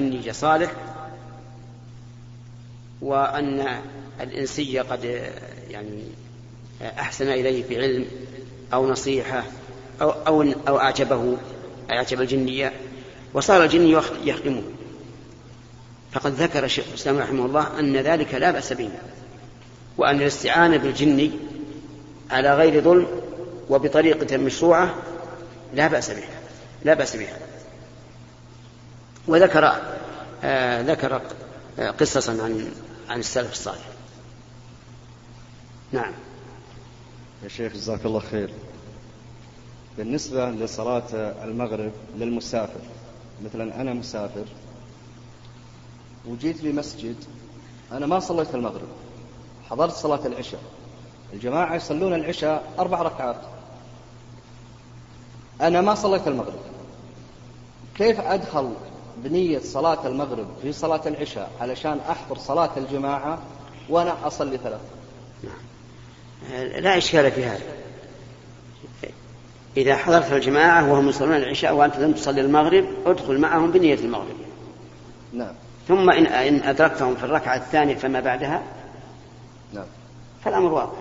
النية صالح وأن الإنسي قد يعني أحسن إليه في علم أو نصيحة أو أو أو أعجبه أعجب الجنية وصار الجني يخدمه. فقد ذكر الشيخ الإسلام رحمه الله أن ذلك لا بأس به وأن الاستعانة بالجني على غير ظلم وبطريقة مشروعة لا بأس بها لا بأس بها. وذكر آه ذكر آه قصصا عن عن السلف الصالح. نعم. يا شيخ جزاك الله خير. بالنسبة لصلاة المغرب للمسافر مثلا أنا مسافر وجيت لمسجد أنا ما صليت المغرب حضرت صلاة العشاء. الجماعة يصلون العشاء أربع ركعات. أنا ما صليت المغرب. كيف أدخل بنية صلاة المغرب في صلاة العشاء علشان أحضر صلاة الجماعة وأنا أصلي ثلاث لا إشكال في هذا. إذا حضرت الجماعة وهم يصلون العشاء وأنت لم تصلي المغرب ادخل معهم بنية المغرب. نعم. ثم إن إن أدركتهم في الركعة الثانية فما بعدها؟ نعم. فالأمر واضح.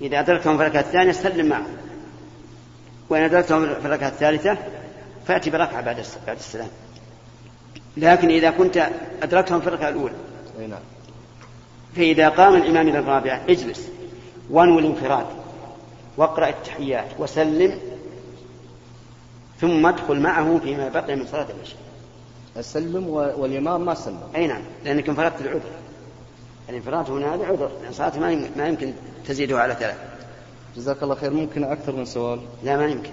إذا أدركتهم في الركعة الثانية سلم معهم. وإن أدركتهم في الركعة الثالثة فأتي بركعة بعد بعد السلام. لكن إذا كنت أدركتهم في الركعة الأولى نعم. فإذا قام الإمام إلى الرابعة اجلس. وانوي الانفراد. واقرأ التحيات. وسلم. ثم ادخل معه فيما بقي من صلاة العشاء. أسلم والإمام ما سلم. أي نعم. لأنك انفردت العذر. الانفراد هنا هذا عذر لأن صلاة ما يمكن تزيده على ثلاث جزاك الله خير. ممكن أكثر من سؤال؟ لا ما يمكن.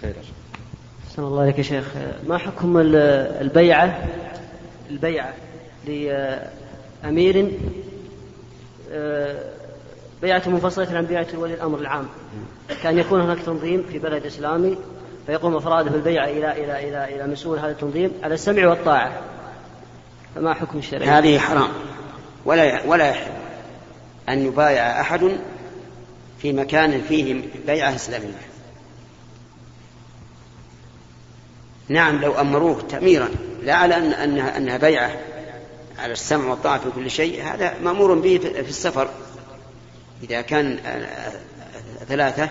خير. أحسن الله عليك يا شيخ. ما حكم البيعة؟ البيعة لأمير بيعة منفصلة عن بيعة ولي الأمر العام. كان يكون هناك تنظيم في بلد إسلامي فيقوم أفراده بالبيعة إلى إلى إلى إلى مسؤول هذا التنظيم على السمع والطاعة. فما حكم الشرع؟ هذه حرام. ولا ولا يحل أن يبايع أحد في مكان فيه بيعة إسلامية. نعم لو أمروه تأميرا لا على أن أنها, أنها بيعة على السمع والطاعة في كل شيء هذا مأمور به في السفر. إذا كان ثلاثة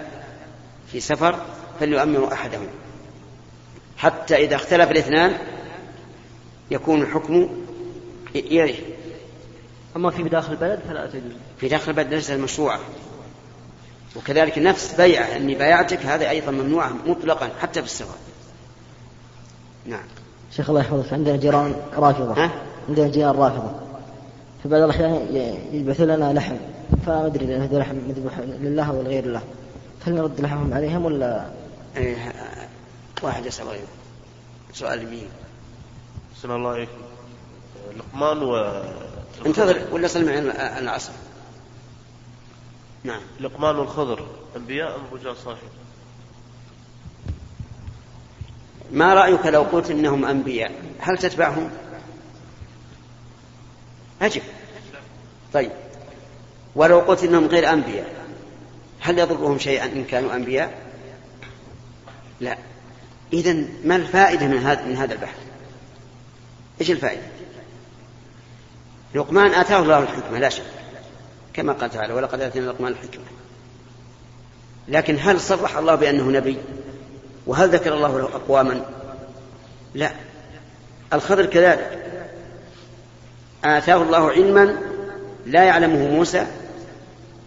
في سفر فليؤمروا أحدهم. حتى إذا اختلف الاثنان يكون الحكم إليه أما في داخل البلد فلا تجوز في داخل البلد ليس المشروعة وكذلك نفس بيعة أني بايعتك هذا أيضا ممنوعة مطلقا حتى في السفر. نعم. شيخ الله يحفظك عندنا جيران رافضة. ها؟ عندنا جيران رافضة. في بعض الأحيان يبعثوا لنا لحم. فما أدري إذا هذا لحم مذبوح لله ولا غير الله. هل نرد لحمهم عليهم ولا؟ إيه واحد يسأل غيره سؤال يمين أحسن الله عليكم. لقمان و انتظر ولا صل معي العصر. نعم. لقمان والخضر. أنبياء أم رجال صالحين؟ ما رأيك لو قلت إنهم أنبياء؟ هل تتبعهم؟ أجب. طيب. ولو قلت إنهم غير أنبياء هل يضرهم شيئا إن كانوا أنبياء؟ لا. إذا ما الفائدة من هذا من هذا البحث؟ إيش الفائدة؟ لقمان آتاه الله الحكمة لا شك. كما قال تعالى ولقد آتينا لقمان الحكمة. لكن هل صرح الله بأنه نبي؟ وهل ذكر الله له أقواما؟ لا. الخضر كذلك. آتاه الله علما لا يعلمه موسى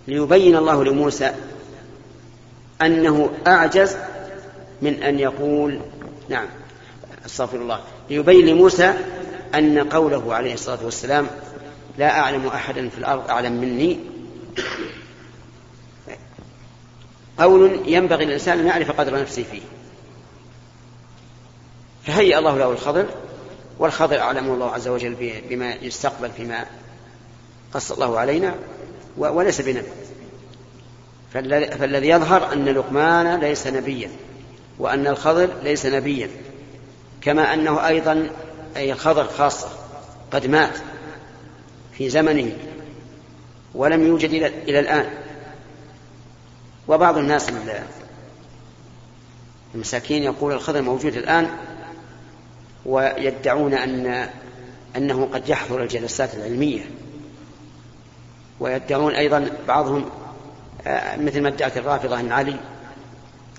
ليبين الله لموسى أنه أعجز من أن يقول نعم أستغفر الله ليبين لموسى أن قوله عليه الصلاة والسلام لا أعلم أحدا في الأرض أعلم مني. قول ينبغي للإنسان أن يعرف قدر نفسه فيه. فهيأ الله له الخضر والخضر أعلمه الله عز وجل بما يستقبل فيما قص الله علينا وليس بنبي. فالذي يظهر أن لقمان ليس نبيا وأن الخضر ليس نبيا كما أنه أيضا أي الخضر خاصة قد مات في زمنه ولم يوجد إلى الآن. وبعض الناس المساكين يقول الخضر موجود الآن ويدعون أن أنه قد يحضر الجلسات العلمية. ويدعون أيضا بعضهم آه، مثل ما ادعت الرافضة أن علي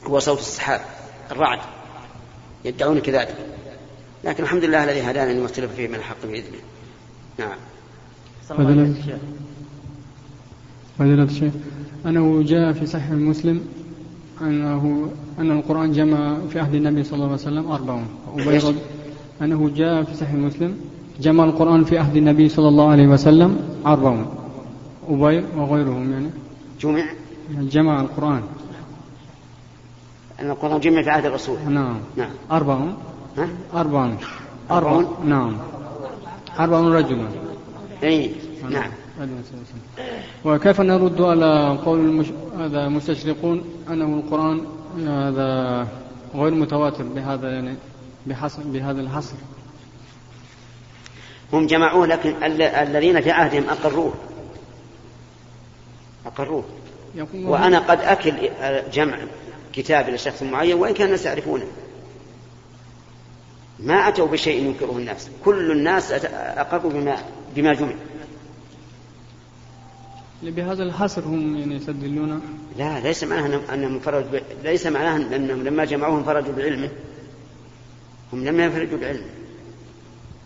هو صوت السحاب الرعد. يدعون كذلك. لكن الحمد لله الذي هدانا لما اختلف فيه من الحق بإذنه. نعم. فضيلة فضيلة الشيخ أنه جاء في صحيح مسلم أنه أن القرآن جمع في عهد النبي صلى الله عليه وسلم أربعون وبيض أنه جاء في صحيح مسلم جمع القرآن في عهد النبي صلى الله عليه وسلم أربعون أبي وغيرهم يعني. جمع؟ جمع القرآن. أن القرآن جمع في عهد الرسول. نعم. نعم. أربعون. ها؟ أربعون. أربعون؟ نعم. أربعون رجلا. أي نعم. وكيف نرد على قول المش... هذا المستشرقون أنه القرآن هذا غير متواتر بهذا يعني؟ بهذا الحصر. هم جمعوه لكن ال- الذين في عهدهم أقروه. أقروه. وأنا قد أكل جمع كتاب إلى شخص معين وإن كان الناس يعرفونه. ما أتوا بشيء ينكره الناس. كل الناس أقروا بما, بما جمع. بهذا الحصر هم يعني يستدلون. لا ليس معناه أنهم- انفردوا ب... ليس معناه أنهم لما جمعوه انفردوا بعلمه. هم لم ينفردوا بعلمه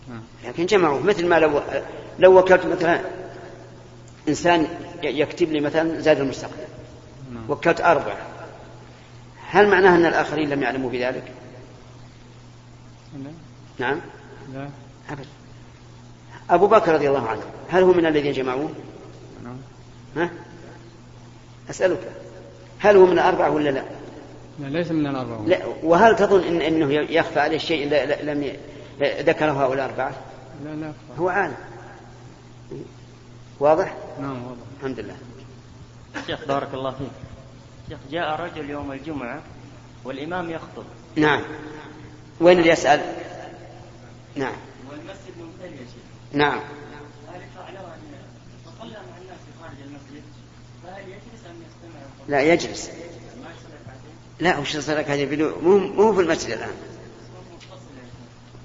نعم. لكن جمعوه مثل ما لو لو وكلت مثلا إنسان ي- يكتب لي مثلا زاد المستقبل نعم. وكلت أربعة هل معناه أن الآخرين لم يعلموا بذلك؟ لا نعم لا أبدا أبو بكر رضي الله عنه هل هو من الذين جمعوه؟ نعم ها؟ أسألك هل هو من الأربعة ولا لا؟ لا ليس من الأربعة لا وهل تظن إن أنه يخفى عليه شيء لم ذكره هؤلاء الأربعة؟ لا لا هو عالم. واضح؟ نعم واضح. الحمد لله. شيخ بارك الله فيك. شيخ جاء رجل يوم الجمعة والإمام يخطب. نعم. وين اللي يسأل؟ نعم. والمسجد ممتلئ يا شيخ. نعم. هل يشرع له أن يتصلى مع الناس في خارج المسجد. لا يجلس. ركعتين لا وش هذه؟ بدون مو مو في المسجد شيخ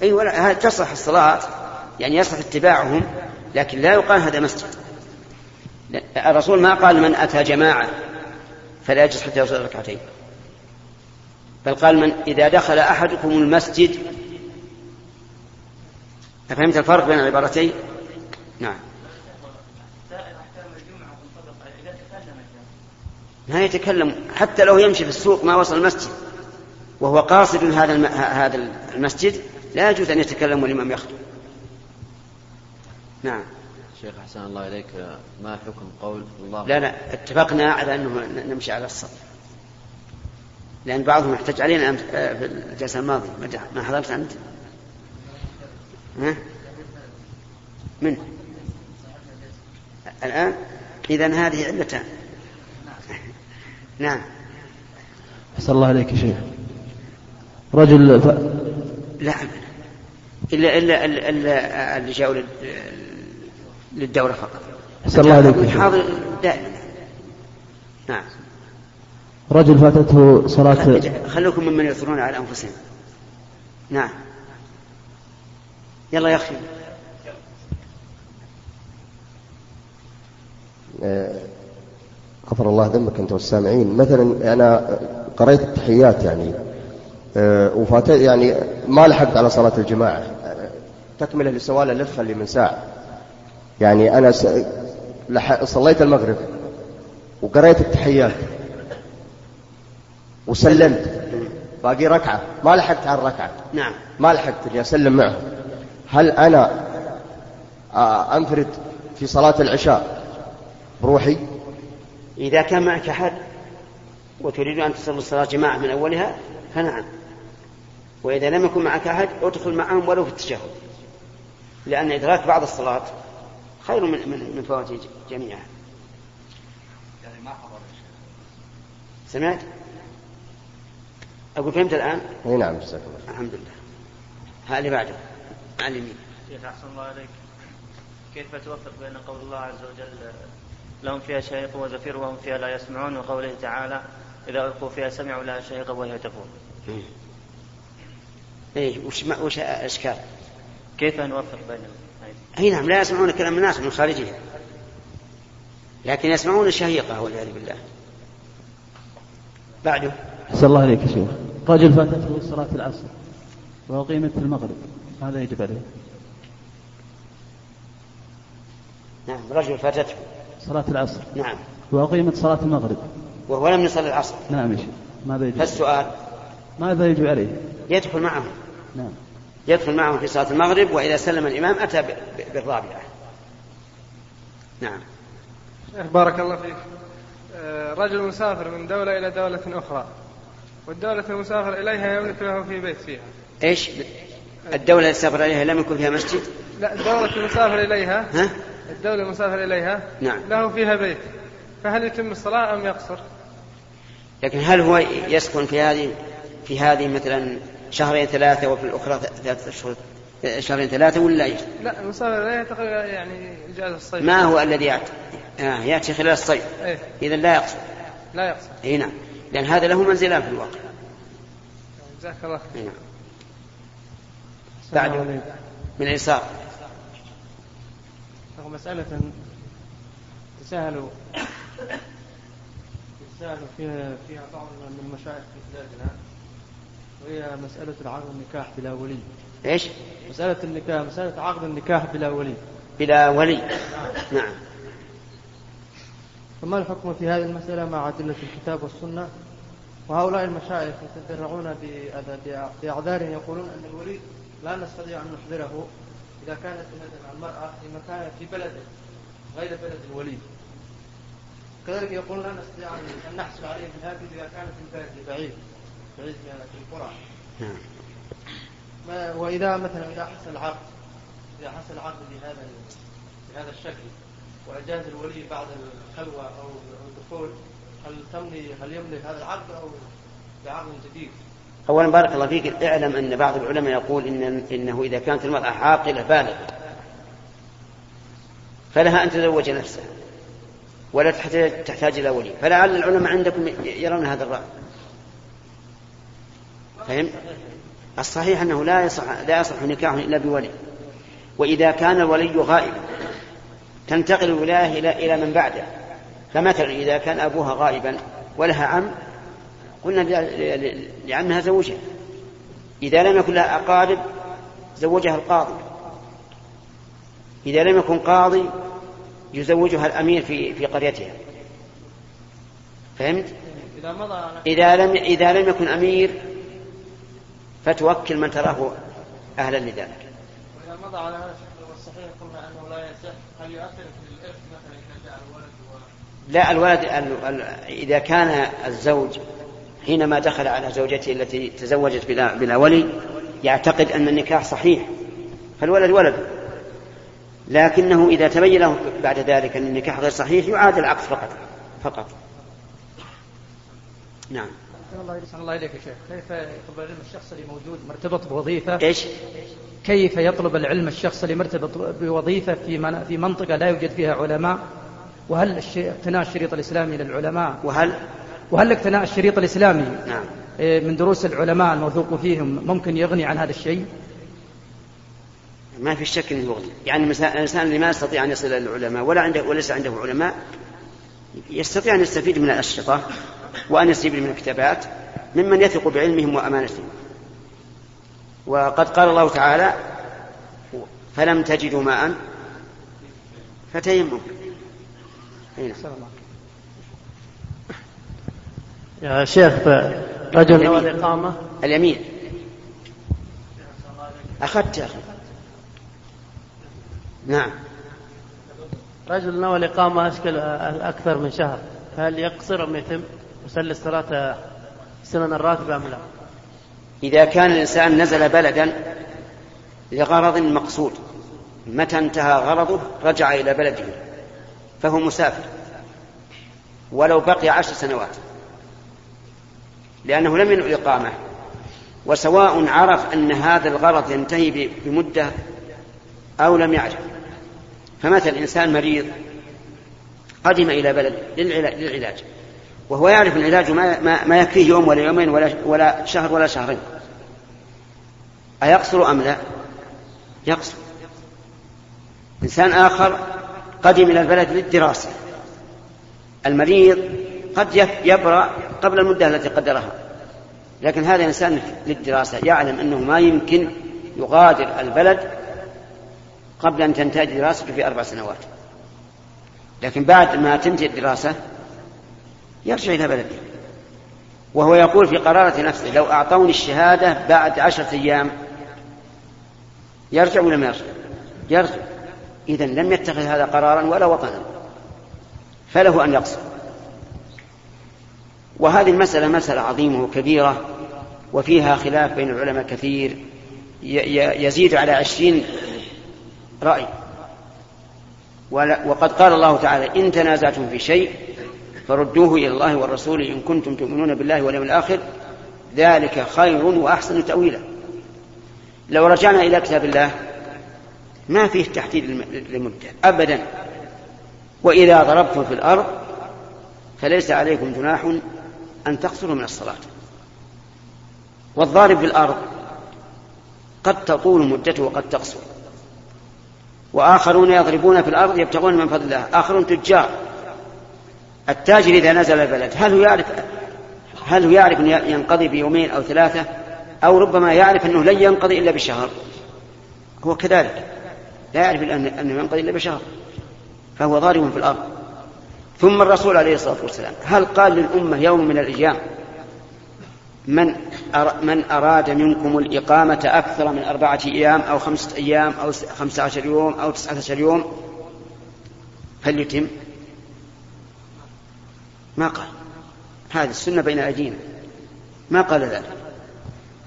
أي ولا تصلح الصلاة يعني يصلح اتباعهم لكن لا يقال هذا مسجد. الرسول ما قال من أتى جماعة فلا يجلس حتى يصلي ركعتين. بل قال من إذا دخل أحدكم المسجد أفهمت الفرق بين العبارتين؟ نعم سائر أحكام الجمعة تنطبق إذا تكلم ما يتكلم حتى لو يمشي في السوق ما وصل المسجد وهو قاصد هذا. هذا المسجد لا يجوز أن يتكلم والإمام يخطب نعم شيخ أحسن الله إليك ما حكم قول الله لا لا اتفقنا على أنه نمشي على الصف لأن بعضهم احتج علينا آه، في الجلسة الماضية ما حضرت أنت؟ ها؟ من؟ الآن اذا هذه علتان نعم. أحسن الله عليك يا شيخ. رجل ف... لا أبدا. إلا إلا إلا- اللي جاءوا لل- للدورة فقط. أحسن الله عليك يا شيخ. حاضر دائما. نعم. رجل فاتته صلاة خلوكم ممن يؤثرون على أنفسهم. نعم. يلا يا أخي. غفر الله ذنبك أنت والسامعين. مثلا أنا قريت التحيات يعني آه، وفات يعني ما لحقت على صلاة الجماعة. آه، تكملة لسؤال الاخ اللي من ساعة. يعني أنا س... لح... صليت المغرب وقريت التحيات وسلمت. باقي ركعة. ما لحقت على الركعة. نعم. ما لحقت اني أسلم معه. هل أنا آه، أنفرد في صلاة العشاء بروحي؟ إذا كان معك أحد وتريد أن تصلي الصلاة جماعة من أولها فنعم. وإذا لم يكن معك أحد ادخل معهم ولو في التشهد. لأن إدراك بعض الصلاة خير من من, من فوات جميعها. يعني ما حضر سمعت؟ أقول فهمت الآن؟ إي نعم جزاك الله الحمد لله. ها اللي بعده. على اليمين شيخ أحسن الله عليك كيف توفق بين قول الله عز وجل لهم فيها شهيق وزفير وهم فيها لا يسمعون وقوله تعالى إذا ألقوا فيها سمعوا لها شهيقا وهي تفور. إيه وش, ما وش الإشكال؟ كيف نوفق بين أي نعم لا يسمعون كلام الناس من خارجها لكن يسمعون الشهيقة والعياذ بالله. بعده. أحسن الله عليك يا شيخ. رجل فاتته صلاة العصر وأقيمت في المغرب. ماذا يجب عليه؟ نعم رجل فاتته. صلاة العصر. نعم. وأقيمت صلاة المغرب. وهو لم يصلي العصر. نعم يا شيخ. ماذا يجب عليه؟ فالسؤال. ماذا يجب عليه؟ يدخل معهم. نعم. يدخل معهم في صلاة المغرب وإذا سلم الإمام أتى بالرابعة. نعم. شيخ بارك الله فيك. آه، رجل مسافر من دولة إلى دولة أخرى. والدولة المسافر إليها يملك له في بيت فيها. إيش؟ الدولة اللي سافر إليها لم يكن فيها مسجد؟ لا الدولة المسافر إليها ها؟ الدولة المسافر إليها؟ نعم. له فيها بيت. فهل يتم الصلاة أم يقصر؟ لكن هل هو يسكن في هذه في هذه مثلا شهرين ثلاثة وفي الأخرى ثلاثة أشهر شهرين ثلاثة ولا إيش؟ لا المسافر إليها تقريبا يعني إجازة الصيف. ما هو الذي يأتي؟ آه يأتي خلال الصيف. إيه. إذا لا يقصد لا يقصر. أي نعم. لأن هذا له منزلان في الواقع. جزاك الله خير. نعم. بعد. من اليسار. له مسألة تساهل تساهل فيها فيها بعض من المشايخ في بلادنا. وهي مسألة العقد النكاح بلا ولي. إيش؟ مسألة النكاح مسألة عقد النكاح بلا ولي. بلا ولي. نعم. فما الحكم في هذه المسألة مع أدلة الكتاب والسنة؟ وهؤلاء المشايخ يتفرعون بأذ- بأعذار يقولون أن الولي لا نستطيع أن نحضره. إذا كانت مثلا المرأة في مكان في بلد غير بلد الولي كذلك يقولون لا نستطيع أن- نحصل عليه بالهاتف إذا كانت البلد بعيد بعيد من القرى. نعم. وإذا مثلا إذا حصل العقد إذا حصل العقد بهذا بهذا الشكل وأجاز الولي بعد الخلوة أو الدخول هل تملي هل يملك هذا العقد أو بعقد جديد؟ أولا بارك الله فيك اعلم أن بعض العلماء يقول إن إنه إذا كانت المرأة عاقلة بالغة فلها أن تزوج نفسها ولا تحتاج إلى ولي. فلعل العلماء عندكم يرون هذا الرأي. فهم؟ الصحيح أنه لا يصح لا يصح نكاح إلا بولي. وإذا كان الولي غائبا تنتقل الولاية إلى إلى من بعده. فمثلا إذا كان أبوها غائبا ولها عم قلنا لعمها زوجها. إذا لم يكن لها أقارب زوجها القاضي. إذا لم يكن قاضي يزوجها الأمير في في قريتها. فهمت؟ إذا مضى على إذا لم إذا لم يكن أمير فتوكل من تراه أهلا لذلك. وإذا مضى على هذا الشكل والصحيح قلنا أنه لا يصح. هل يؤثر في الإرث مثلا إذا جاء الولد و... لا الولد ال- ال- إذا كان الزوج حينما دخل على زوجته التي تزوجت بلا, بلا ولي يعتقد أن النكاح صحيح فالولد ولد. لكنه إذا تبين له بعد ذلك أن النكاح غير صحيح يعاد العقد فقط فقط. نعم. الله إليك يا شيخ. كيف يطلب العلم الشخص اللي موجود مرتبط بوظيفة؟ إيش؟ كيف يطلب العلم الشخص اللي مرتبط بوظيفة في من في منطقة لا يوجد فيها علماء؟ وهل اقتناء الشريط الإسلامي للعلماء؟ وهل وهل اقتناء الشريط الإسلامي؟ نعم. إيه، من دروس العلماء الموثوق فيهم ممكن يغني عن هذا الشيء؟ ما في شك إنه يغني. يعني الإنسان اللي ما يستطيع أن يصل إلى العلماء ولا عنده وليس عنده علماء يستطيع أن يستفيد من الأشرطة وأن يستفيد من الكتابات ممن يثق بعلمهم وأمانتهم. وقد قال الله تعالى فلم تجدوا ماء فتيمموا نعم. يا شيخ رجل نوى. الإقامة. اليمين. أخذت يا أخي. نعم. رجل نوى الإقامة أشكل أكثر من شهر. هل يقصر أم يتم يصلي الصلاة السنن الراتبة أم لا؟ إذا كان الإنسان نزل بلدا لغرض مقصود متى انتهى غرضه رجع إلى بلده فهو مسافر. ولو بقي عشر سنوات. لأنه لم ينوي الإقامة وسواء عرف أن هذا الغرض ينتهي بمدة أو لم يعرف. فمثلا إنسان مريض قدم إلى بلد للعلا- للعلاج. وهو يعرف العلاج ما, ما يكفيه يوم ولا يومين ولا, ولا شهر ولا شهرين. أيقصر أم لا؟ يقصر. إنسان آخر قدم إلى البلد للدراسة. المريض قد يبرأ قبل المدة التي قدرها. لكن هذا إنسان للدراسة يعلم أنه ما يمكن يغادر البلد قبل أن تنتهي دراسته في أربع سنوات. لكن بعد ما تنتهي الدراسة يرجع إلى بلده. وهو يقول في قرارة نفسه لو أعطوني الشهادة بعد عشرة أيام يرجع ولا ما يرجع؟ يرجع. إذا لم يتخذ هذا قرارا ولا وطنا. فله أن يقصر. وهذه المسألة مسألة عظيمة وكبيرة وفيها خلاف بين العلماء كثير يزيد على عشرين رأي. وقد قال الله تعالى إن تنازعتم في شيء فردوه إلى الله والرسول إن كنتم تؤمنون بالله واليوم الآخر ذلك خير وأحسن تأويلا. لو رجعنا إلى كتاب الله ما فيه تحديد للمدة أبدا. وإذا ضربتم في الأرض فليس عليكم جناح أن تقصروا من الصلاة. والضارب في الأرض قد تطول مدته وقد تقصر. وآخرون يضربون في الأرض يبتغون من فضل الله. آخرون تجار. التاجر إذا نزل البلد هل هو يعرف هل هو يعرف أن ينقضي بيومين أو ثلاثة؟ أو ربما يعرف أنه لن ينقضي إلا بشهر. هو كذلك. لا يعرف أنه ينقضي إلا بشهر. فهو ضارب في الأرض. ثم الرسول عليه الصلاة والسلام. هل قال للأمة يوم من الأيام من من أراد منكم الإقامة أكثر من أربعة أيام أو خمسة أيام أو خمسة عشر يوم أو تسعة عشر يوم؟ فليتم ما قال. هذه السنة بين أيدينا. ما قال ذلك.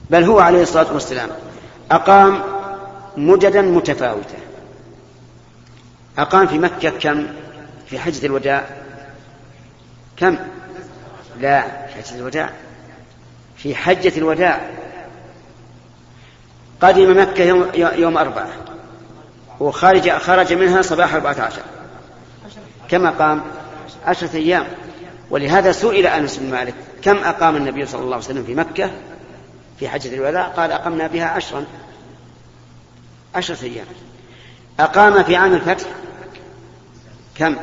بل هو عليه الصلاة والسلام أقام مددا متفاوتة أقام في مكة كم؟ في حجة الوداع؟ كم؟ لا في حجة الوداع. في حجة الوداع. قدم مكة يوم, يوم أربعة. وخرج خرج منها صباح أربعة عشر. كما قام عشرة أيام. ولهذا سئل أنس بن مالك كم أقام النبي صلى الله عليه وسلم في مكة؟ في حجة الوداع. قال أقمنا بها عشرا. عشرة أيام. أقام في عام الفتح؟ كم؟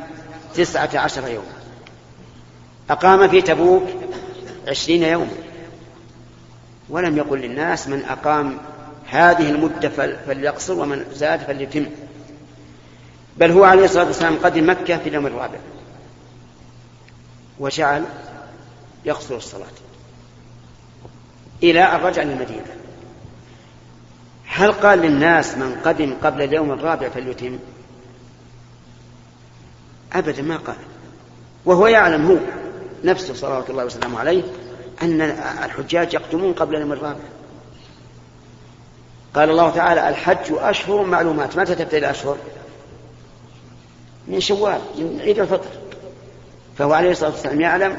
تسعة عشر يوما. أقام في تبوك عشرين يوما. ولم يقل للناس من أقام هذه المدة فليقصر ومن زاد فليتم. بل هو عليه الصلاة والسلام قدم مكة في اليوم الرابع. وجعل يقصر الصلاة. إلى أن رجع للمدينة هل قال للناس من قدم قبل اليوم الرابع فليتم؟ أبدا ما قال. وهو يعلم هو نفسه صلوات الله وسلامه عليه أن الحجاج يقدمون قبل اليوم الرابع. قال الله تعالى الحج أشهر معلومات. متى تبتدئ الأشهر؟ من شوال من عيد الفطر. فهو عليه الصلاة والسلام يعلم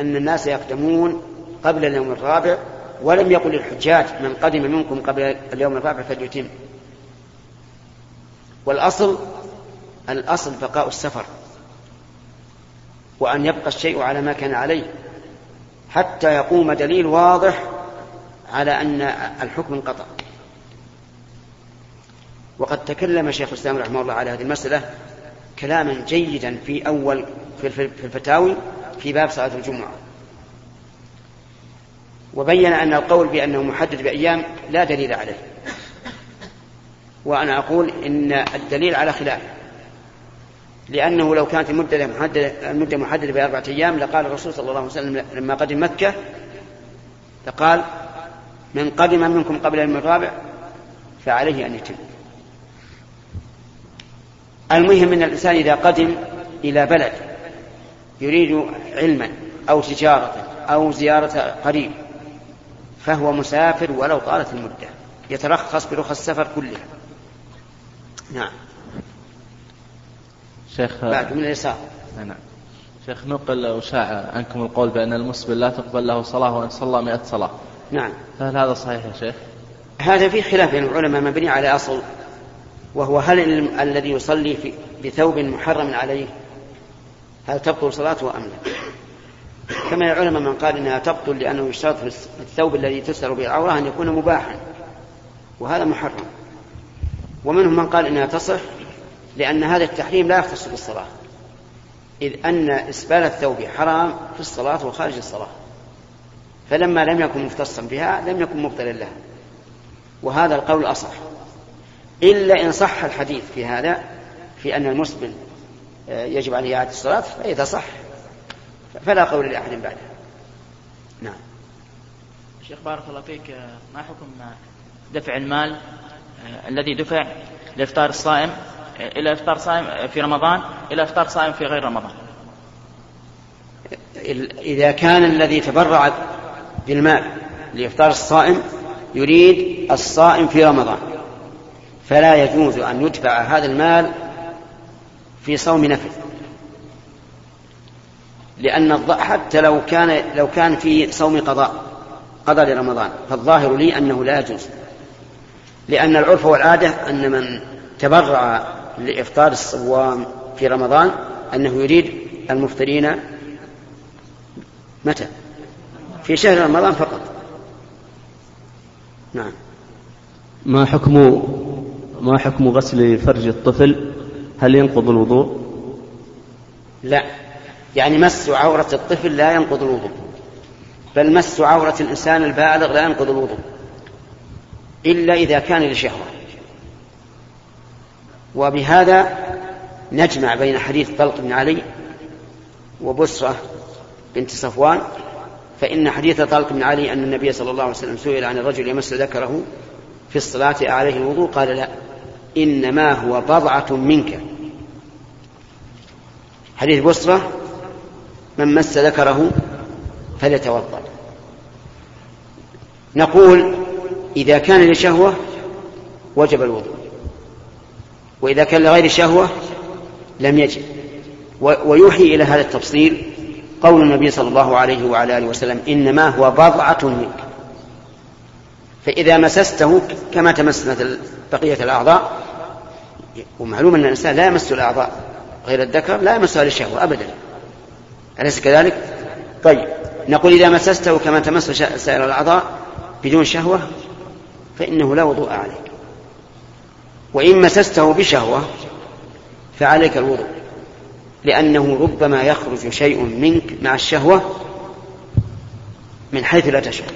أن الناس يقدمون قبل اليوم الرابع ولم يقل للحجاج من قدم منكم قبل اليوم الرابع فليتم. والأصل الأصل بقاء السفر. وأن يبقى الشيء على ما كان عليه حتى يقوم دليل واضح على أن الحكم انقطع. وقد تكلم شيخ الإسلام رحمه الله على هذه المسألة كلاما جيدا في أول في الفتاوي في باب صلاة الجمعة. وبين أن القول بأنه محدد بأيام لا دليل عليه. وأنا أقول إن الدليل على خلافه لأنه لو كانت المدة المدة محددة بأربعة أيام لقال الرسول صلى الله عليه وسلم لما قدم مكة فقال من قدم منكم قبل اليوم الرابع فعليه أن يتم. المهم أن الإنسان إذا قدم إلى بلد يريد علما أو تجارة أو زيارة قريب فهو مسافر ولو طالت المدة يترخص برخص السفر كلها. نعم. شيخ بعد من اليسار. نعم. شيخ نقل وشاع عنكم القول بأن المسلم لا تقبل له صلاة وإن صلى مئة صلاة. نعم. هل هذا صحيح يا شيخ؟ هذا في خلاف بين العلماء مبني على أصل وهو هل الذي يصلي في بثوب محرم عليه هل تبطل صلاته أم لا؟ كما العلماء من قال إنها تبطل لأنه يشترط في الثوب الذي تستر به العورة أن يكون مباحا وهذا محرم. ومنهم من قال إنها تصح لأن هذا التحريم لا يختص بالصلاة. إذ أن إسبال الثوب حرام في الصلاة وخارج الصلاة. فلما لم يكن مختصا بها لم يكن مبطلا لها. وهذا القول أصح إلا إن صح الحديث في هذا في أن المسبل آه، يجب عليه إعادة الصلاة فإذا صح فلا قول لأحد بعده. نعم. شيخ بارك الله فيك آه، ما حكم دفع المال آه، الذي دفع لإفطار الصائم؟ إلى إفطار صائم في رمضان إلى إفطار صائم في غير رمضان. إذا كان الذي تبرع بالمال لإفطار الصائم يريد الصائم في رمضان فلا يجوز أن يدفع هذا المال في صوم نفل. لأن حتى لو كان لو كان في صوم قضاء قضاء لرمضان فالظاهر لي أنه لا يجوز. لأن العرف والعادة أن من تبرع لإفطار الصوام في رمضان أنه يريد المفطرين متى؟ في شهر رمضان فقط. نعم. ما حكم ما حكم غسل فرج الطفل؟ هل ينقض الوضوء؟ لا. يعني مس عورة الطفل لا ينقض الوضوء. بل مس عورة الإنسان البالغ لا ينقض الوضوء. إلا إذا كان لشهوة. وبهذا نجمع بين حديث طلق بن علي وبسرة بنت صفوان فإن حديث طلق بن علي أن النبي صلى الله عليه وسلم سئل عن الرجل يمس ذكره في الصلاة عليه الوضوء قال لا إنما هو بضعة منك. حديث بصرة من مس ذكره فليتوضأ. نقول إذا كان لشهوة وجب الوضوء. وإذا كان لغير شهوة لم يجب. ويوحي إلى هذا التفصيل قول النبي صلى الله عليه وعلى آله وسلم إنما هو بضعة منك. فإذا مسسته كما تمس مثل بقية الأعضاء ومعلوم أن الإنسان لا يمس الأعضاء غير الذكر لا يمسها للشهوة أبدا. أليس كذلك؟ طيب نقول إذا مسسته كما تمس سائر الأعضاء بدون شهوة فإنه لا وضوء عليك وإن مسسته بشهوة فعليك الوضوء لأنه ربما يخرج شيء منك مع الشهوة من حيث لا تشعر.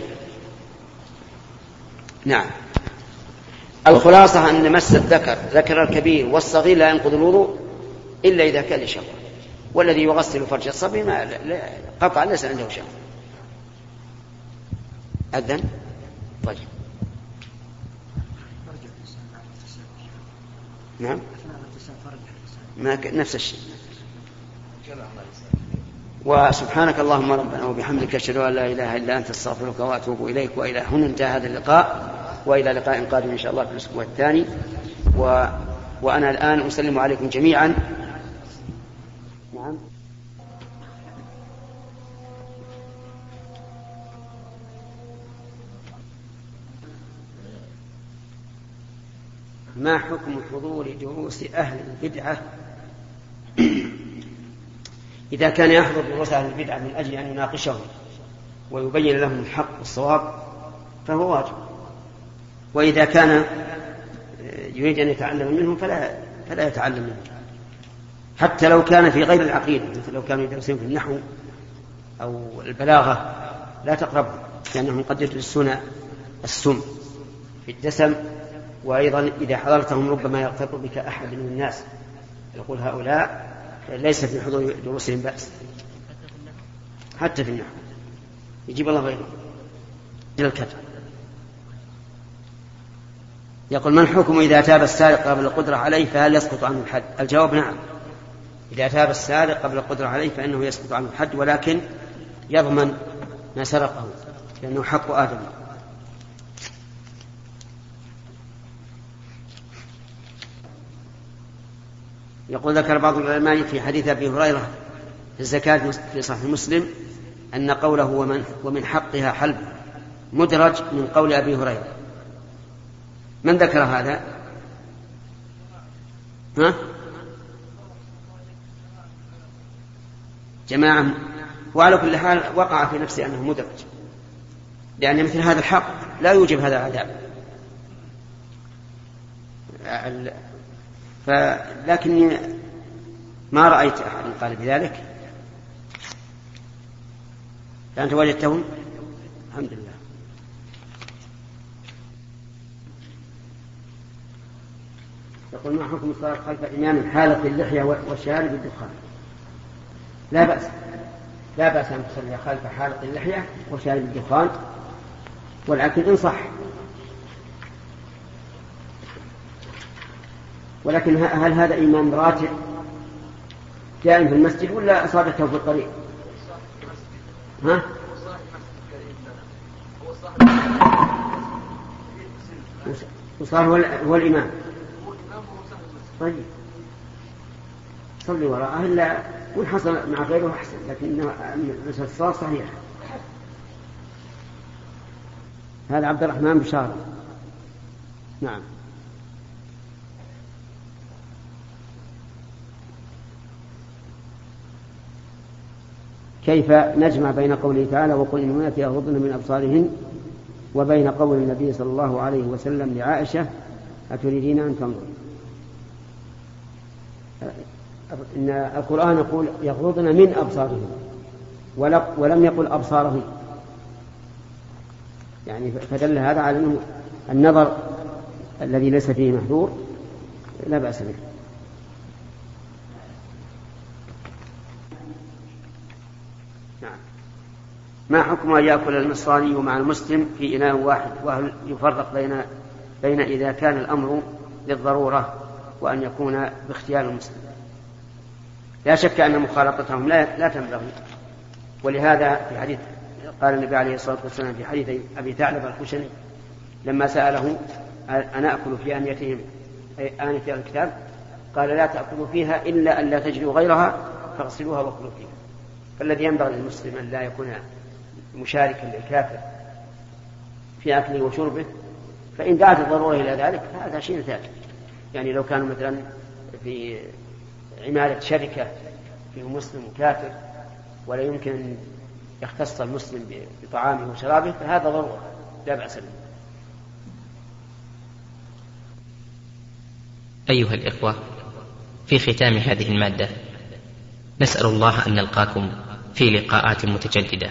نعم. الخلاصة أن مس الذكر ذكر الكبير والصغير لا ينقض الوضوء إلا إذا كان لشهوة والذي يغسل فرج الصبي ما قطعا ليس عنده شهوة. أذن؟ طيب. نعم. ما ك... نفس الشيء. وسبحانانك اللهم ربنا وبحمدك أشهد أن لا إله إلا أنت أستغفرك وأتوب إليك. وإلى هنا انتهى هذا اللقاء. وإلى لقاء قادم إن شاء الله في الأسبوع الثاني. و... وأنا الآن أسلم عليكم جميعا. نعم. ما حكم حضور دروس أهل البدعة؟ إذا كان يحضر دروس أهل البدعة من أجل أن يناقشهم ويبين لهم الحق والصواب فهو واجب. وإذا كان يريد أن يتعلم منهم فلا فلا يتعلم منهم. حتى لو كان في غير العقيدة مثل لو كانوا يدرسون في النحو أو البلاغة لا تقربهم لأنهم قد يدرسون السم في الدسم وأيضا إذا حضرتهم ربما يغتر بك أحد من الناس. يقول هؤلاء ليس في حضور دروسهم بأس. حتى في النحو. يجيب الله غيره. إلى الكتب. يقول ما الحكم إذا تاب السارق قبل القدرة عليه فهل يسقط عنه الحد؟ الجواب نعم. إذا تاب السارق قبل القدرة عليه فإنه يسقط عنه الحد ولكن يضمن ما سرقه لأنه حق آدم. يقول ذكر بعض العلماء في حديث أبي هريرة في الزكاة في صحيح مسلم أن قوله ومن ومن حقها حلب مدرج من قول أبي هريرة من ذكر هذا؟ ها؟ جماعة وعلى كل حال وقع في نفسه أنه مدرج لأن مثل هذا الحق لا يوجب هذا العذاب فلكني ما رأيت أحد قال بذلك. فأنت وجدته الحمد لله. يقول ما حكم الصلاة خلف إمام حالة اللحية والشارب بالدخان لا بأس. لا بأس أن تصلي خلف حالة اللحية وشارب الدخان والأكل إن صح. ولكن هل هذا إمام راتب دائم في المسجد ولا أصابته في الطريق؟ ها؟ وصار هو, هو الإمام. طيب. صلي وراءه إلا وإن حصل مع غيره أحسن لكن الصلاة صحيحة هذا عبد الرحمن بشارة نعم. كيف نجمع بين قوله تعالى وقل المؤمنات يغضضن من أبصارهن وبين قول النبي صلى الله عليه وسلم لعائشة أتريدين أن تنظري إن القرآن يقول يغضضن من أبصارهن ول- ولم يقل أبصارهن. يعني فدل هذا على أنه النظر الذي ليس فيه محذور لا بأس به. ما حكم أن يأكل النصراني مع المسلم في إناء واحد وهل يفرق بين بين إذا كان الأمر للضرورة وأن يكون باختيار المسلم؟ لا شك أن مخالطتهم لا, لا تنبغي. ولهذا في حديث قال النبي عليه الصلاة والسلام في حديث أبي ثعلب الخشني لما سأله أنا أكل في آنيتهم أي آنية الكتاب؟ قال لا تأكلوا فيها إلا أن لا تجدوا غيرها فاغسلوها وكلوا فيها. فالذي ينبغي للمسلم أن لا يكون مشاركا للكافر في أكله وشربه فإن دعت الضرورة إلى ذلك فهذا شيء ثاني. يعني لو كانوا مثلا في عمالة شركة فيه مسلم وكافر ولا يمكن أن يختص المسلم بطعامه وشرابه فهذا ضرورة لا بأس به. أيها الإخوة في ختام هذه المادة نسأل الله أن نلقاكم في لقاءات متجددة.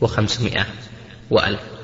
وخمسمائة وألف.